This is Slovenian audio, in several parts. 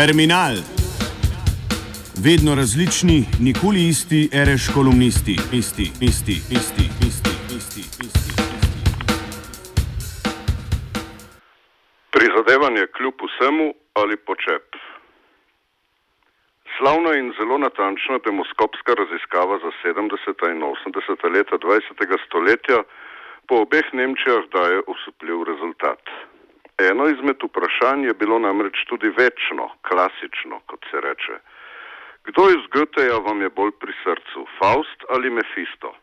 Terminal. Vedno različni, nikoli isti, reš kolumnisti, isti, isti, isti, isti, isti, isti. Prizadevanje kljub vsemu ali počep. Slavna in zelo natančna demoskopska raziskava za 70. in 80. leta 20. stoletja po obeh Nemčijah daje osupljiv rezultat. Eno izmed vprašanj je bilo namreč tudi večno, klasično, kot se reče. Kdo iz Goetheja vam je bolj pri srcu, Faust ali Mephisto?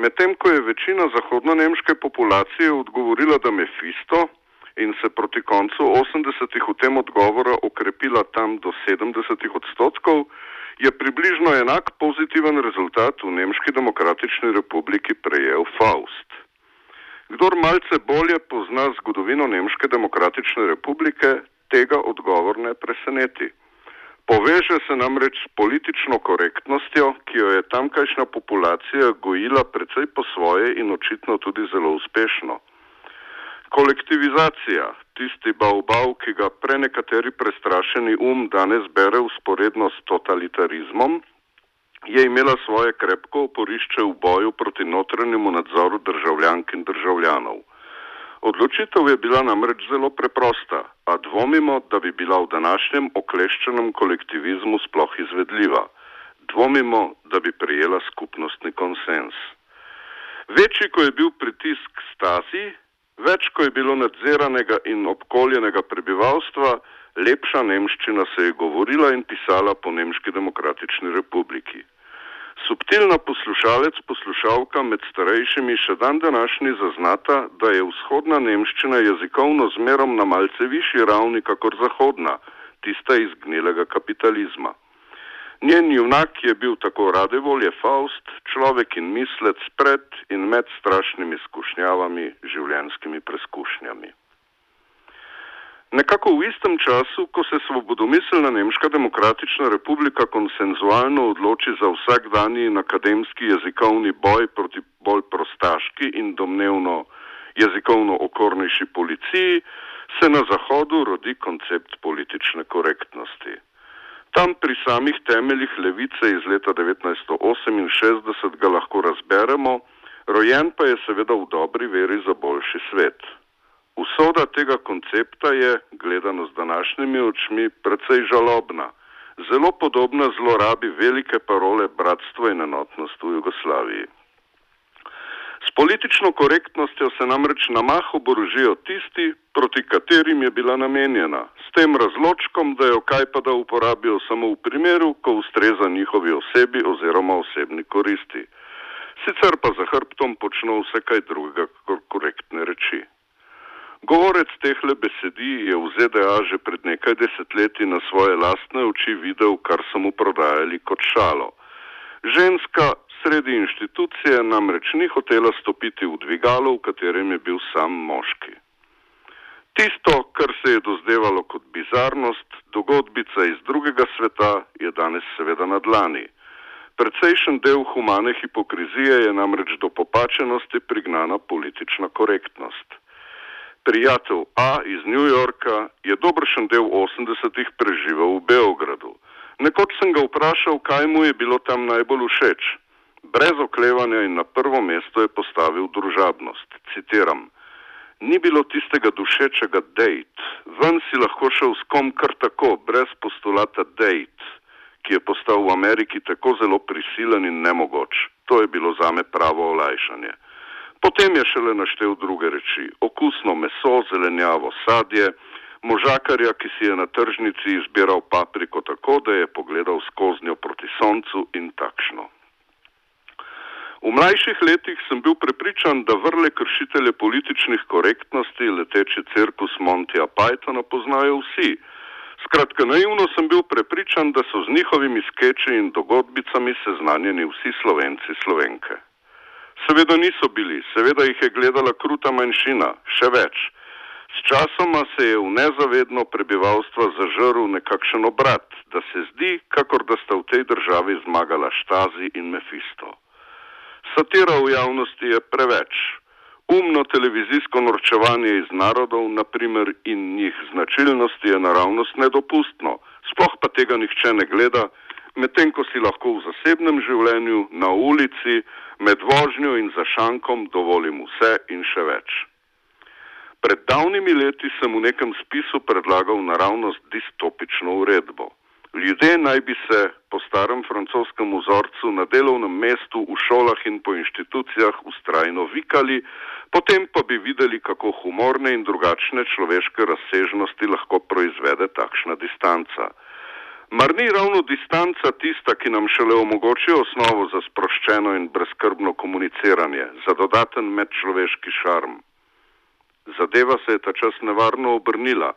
Medtem ko je večina zahodno-nemške populacije odgovorila, da Mephisto in se proti koncu 80-ih v tem odgovoru okrepila tam do 70 odstotkov, je približno enak pozitiven rezultat v Nemški demokratični republiki prejel Faust. Kdor malce bolje pozna zgodovino Nemške demokratične republike, tega odgovor ne preseneti. Poveže se namreč s politično korektnostjo, ki jo je tamkajšnja populacija gojila precej po svoje in očitno tudi zelo uspešno. Kolektivizacija, tisti bav-bav, ki ga prenekateri prestrašeni um danes bere usporedno s totalitarizmom, je imela svoje krepko oporišče v boju proti notranjemu nadzoru državljank in državljanov. Odločitev je bila namreč zelo preprosta, a dvomimo, da bi bila v današnjem okleščenem kolektivizmu sploh izvedljiva. Dvomimo, da bi prijela skupnostni konsens. Večji, ko je bil pritisk stasi, več, ko je bilo nadziranega in obkoljenega prebivalstva, lepša nemščina se je govorila in pisala po Nemški demokratični republiki. Subtilna poslušalec, poslušalka med starejšimi še dan današnji zaznata, da je vzhodna nemščina jezikovno zmerom na malce višji ravni kakor zahodna, tista iz gnilega kapitalizma. Njen junak je bil tako rade volje Faust, človek in mislec pred in med strašnimi skušnjavami, življenskimi preskušnjami. Nekako v istem času, ko se svobodomiselna Nemška demokratična republika konsenzualno odloči za vsakdanji in akademski jezikovni boj proti bolj prostaški in domnevno jezikovno okornejši policiji, se na Zahodu rodi koncept politične korektnosti. Tam pri samih temeljih levice iz leta 1968 ga lahko razberemo, rojen pa je seveda v dobri veri za boljši svet. Usoda tega koncepta je, gledano z današnjimi očmi, precej žalobna, zelo podobna zlorabi velike parole bratstvo in enotnost v Jugoslaviji. S politično korektnostjo se namreč na mah oborožijo tisti, proti katerim je bila namenjena, s tem razločkom, da jo kaj pa da uporabijo samo v primeru, ko ustreza njihovi osebi oziroma osebni koristi. Sicer pa za hrbtom počno vse kaj drugega kot korektne reči. Govorec tehle besedi je v ZDA že pred nekaj desetletji na svoje lastne oči videl, kar so mu prodajali kot šalo. Ženska sredi inštitucije namreč ni hotela stopiti v dvigalo, v katerem je bil sam moški. Tisto, kar se je dozdevalo kot bizarnost, dogodbica iz drugega sveta, je danes seveda na dlani. Precejšen del humane hipokrizije je namreč do popačenosti prignana politična korektnost. Prijatelj A iz New Yorka je dobršen del 80-ih preživel v Beogradu. Nekoč sem ga vprašal, kaj mu je bilo tam najbolj všeč. Brez oklevanja in na prvo mesto je postavil družabnost. Citiram: Ni bilo tistega dušečega date, ven si lahko šel s kom kar tako, brez postulata date, ki je postal v Ameriki tako zelo prisilen in nemogoč. To je bilo zame pravo olajšanje. Potem je šele naštel druge reči: okusno meso, zelenjavo, sadje, možakarja, ki si je na tržnici izbiral papriko tako, da je pogledal skozi njo proti soncu in takšno. V mlajših letih sem bil prepričan, da vrle kršitelje političnih korektnosti, leteči cirkus Montija Pythona poznajo vsi. Skratka, naivno sem bil prepričan, da so z njihovimi skeči in dogodbicami seznanjeni vsi slovenci slovenke. Seveda niso bili, seveda jih je gledala kruta manjšina, še več. S časoma se je v nezavedno prebivalstvo zažrl nekakšen obrat, da se zdi, kakor da sta v tej državi zmagala Štazi in Mefisto. Satira v javnosti je preveč. Umno televizijsko norčevanje iz narodov, naprimer, in njih značilnosti je naravnost nedopustno, sploh pa tega nihče ne gleda, medtem ko si lahko v zasebnem življenju, na ulici, med vožnjo in za šankom dovolim vse in še več. Pred davnimi leti sem v nekem spisu predlagal naravnost distopično uredbo. Ljudje naj bi se po starem francoskem vzorcu na delovnem mestu, v šolah in po inštitucijah ustrajno vikali, potem pa bi videli, kako humorne in drugačne človeške razsežnosti lahko proizvede takšna distanca. Mar ni ravno distanca tista, ki nam šele omogoča osnovo za sproščeno in brezkrbno komuniciranje, za dodaten medčloveški šarm? Zadeva se je ta čas nevarno obrnila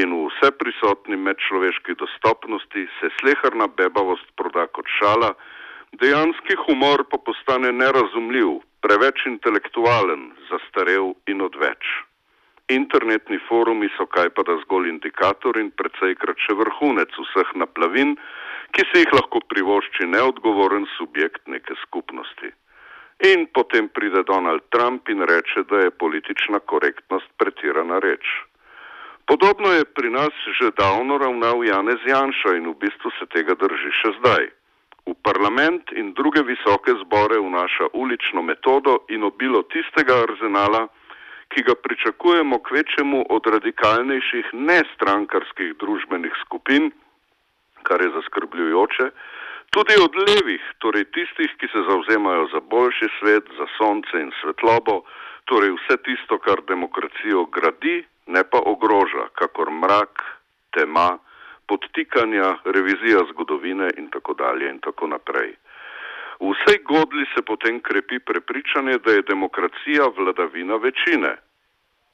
in v vse prisotni medčloveški dostopnosti se slehrna bebavost proda kot šala, dejanski humor pa postane nerazumljiv, preveč intelektualen, zastarev in odveč. Internetni forumi so kaj pa da zgolj indikator in precej še vrhunec vseh naplavin, ki se jih lahko privošči neodgovoren subjekt neke skupnosti. In potem pride Donald Trump in reče, da je politična korektnost pretirana reč. Podobno je pri nas že davno ravnal Janez Janša in v bistvu se tega drži še zdaj. V parlament in druge visoke zbore vnaša ulično metodo in obilo tistega arzenala, ki ga pričakujemo k večjemu od radikalnejših nestrankarskih družbenih skupin, kar je zaskrbljujoče, tudi od levih, torej tistih, ki se zauzemajo za boljši svet, za sonce in svetlobo, torej vse tisto, kar demokracijo gradi ne pa ogroža, kakor mrak, tema, podtikanja, revizija zgodovine in tako dalje in tako naprej. V vsej godli se potem krepi prepričanje, da je demokracija vladavina večine,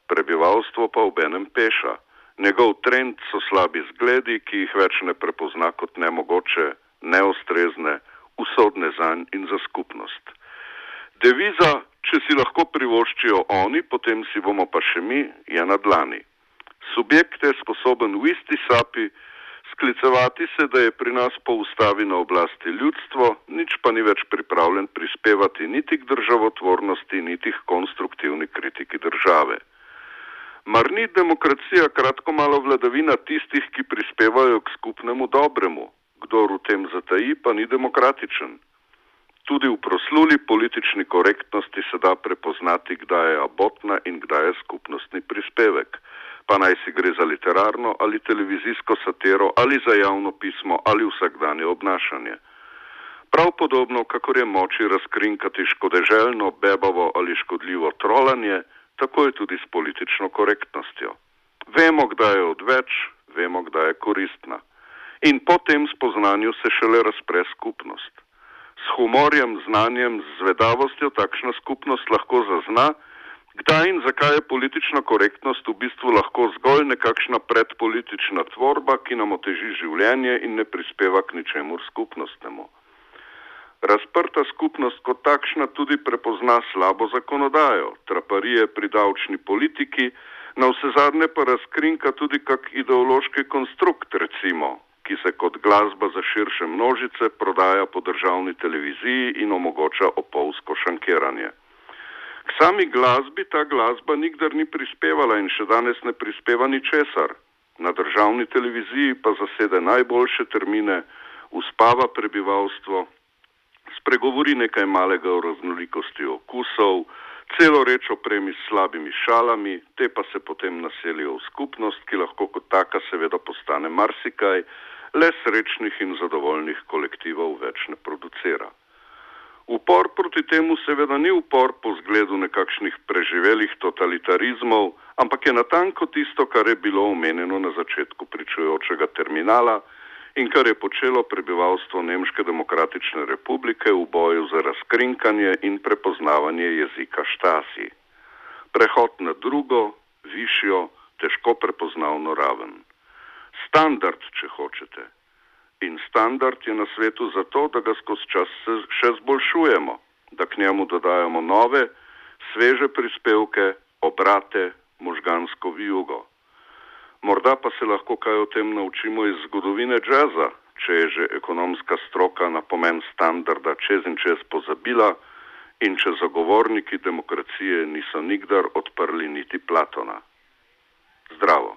prebivalstvo pa v enem peša. Njegov trend so slabi zgledi, ki jih več ne prepozna kot nemogoče, neostrezne, usodne zanj in za skupnost. Deviza Če si lahko privoščijo oni, potem si bomo pa še mi, je na dlani. Subjekt je sposoben v isti sapi sklicevati se, da je pri nas po ustavi na oblasti ljudstvo, nič pa ni več pripravljen prispevati niti k državotvornosti, niti k konstruktivni kritiki države. Mar ni demokracija kratko malo vladavina tistih, ki prispevajo k skupnemu dobremu, kdor v tem zataji, pa ni demokratičen. Tudi v prosluli politični korektnosti se da prepoznati, kdaj je abotna in kdaj je skupnostni prispevek, pa naj si gre za literarno ali televizijsko satero ali za javno pismo ali vsakdanje obnašanje. Prav podobno, kakor je moči razkrinkati škodeželjno, bebavo ali škodljivo trolanje, tako je tudi s politično korektnostjo. Vemo, kdaj je odveč, vemo, kdaj je koristna. In po tem spoznanju se šele razpre skupnost s humorjem, znanjem, zvedavostjo takšna skupnost lahko zazna, kdaj in zakaj je politična korektnost v bistvu lahko zgolj nekakšna predpolitična tvorba, ki nam oteži življenje in ne prispeva k ničemur skupnostnemu. Razprta skupnost kot takšna tudi prepozna slabo zakonodajo, traparije pri davčni politiki, na vse zadnje pa razkrinka tudi kak ideološki konstrukt, recimo, ki se kot glasba za širše množice prodaja po državni televiziji in omogoča opolsko šankiranje. K sami glasbi ta glasba nikdar ni prispevala in še danes ne prispeva ničesar. Na državni televiziji pa zasede najboljše termine, uspava prebivalstvo, spregovori nekaj malega o raznolikosti okusov, celo reč opremi s slabimi šalami, te pa se potem naselijo v skupnost, ki lahko kot taka seveda postane marsikaj, le srečnih in zadovoljnih kolektivov več ne producira. Upor proti temu seveda ni upor po zgledu nekakšnih preživelih totalitarizmov, ampak je natanko tisto, kar je bilo omenjeno na začetku pričujočega terminala in kar je počelo prebivalstvo Nemške demokratične republike v boju za razkrinkanje in prepoznavanje jezika štasi. Prehod na drugo, višjo, težko prepoznavno raven standard, če hočete. In standard je na svetu zato, da ga skozi čas še zboljšujemo, da k njemu dodajamo nove, sveže prispevke, obrate, možgansko vijugo. Morda pa se lahko kaj o tem naučimo iz zgodovine džaza, če je že ekonomska stroka na pomen standarda čez in čez pozabila in če zagovorniki demokracije niso nikdar odprli niti Platona. Zdravo.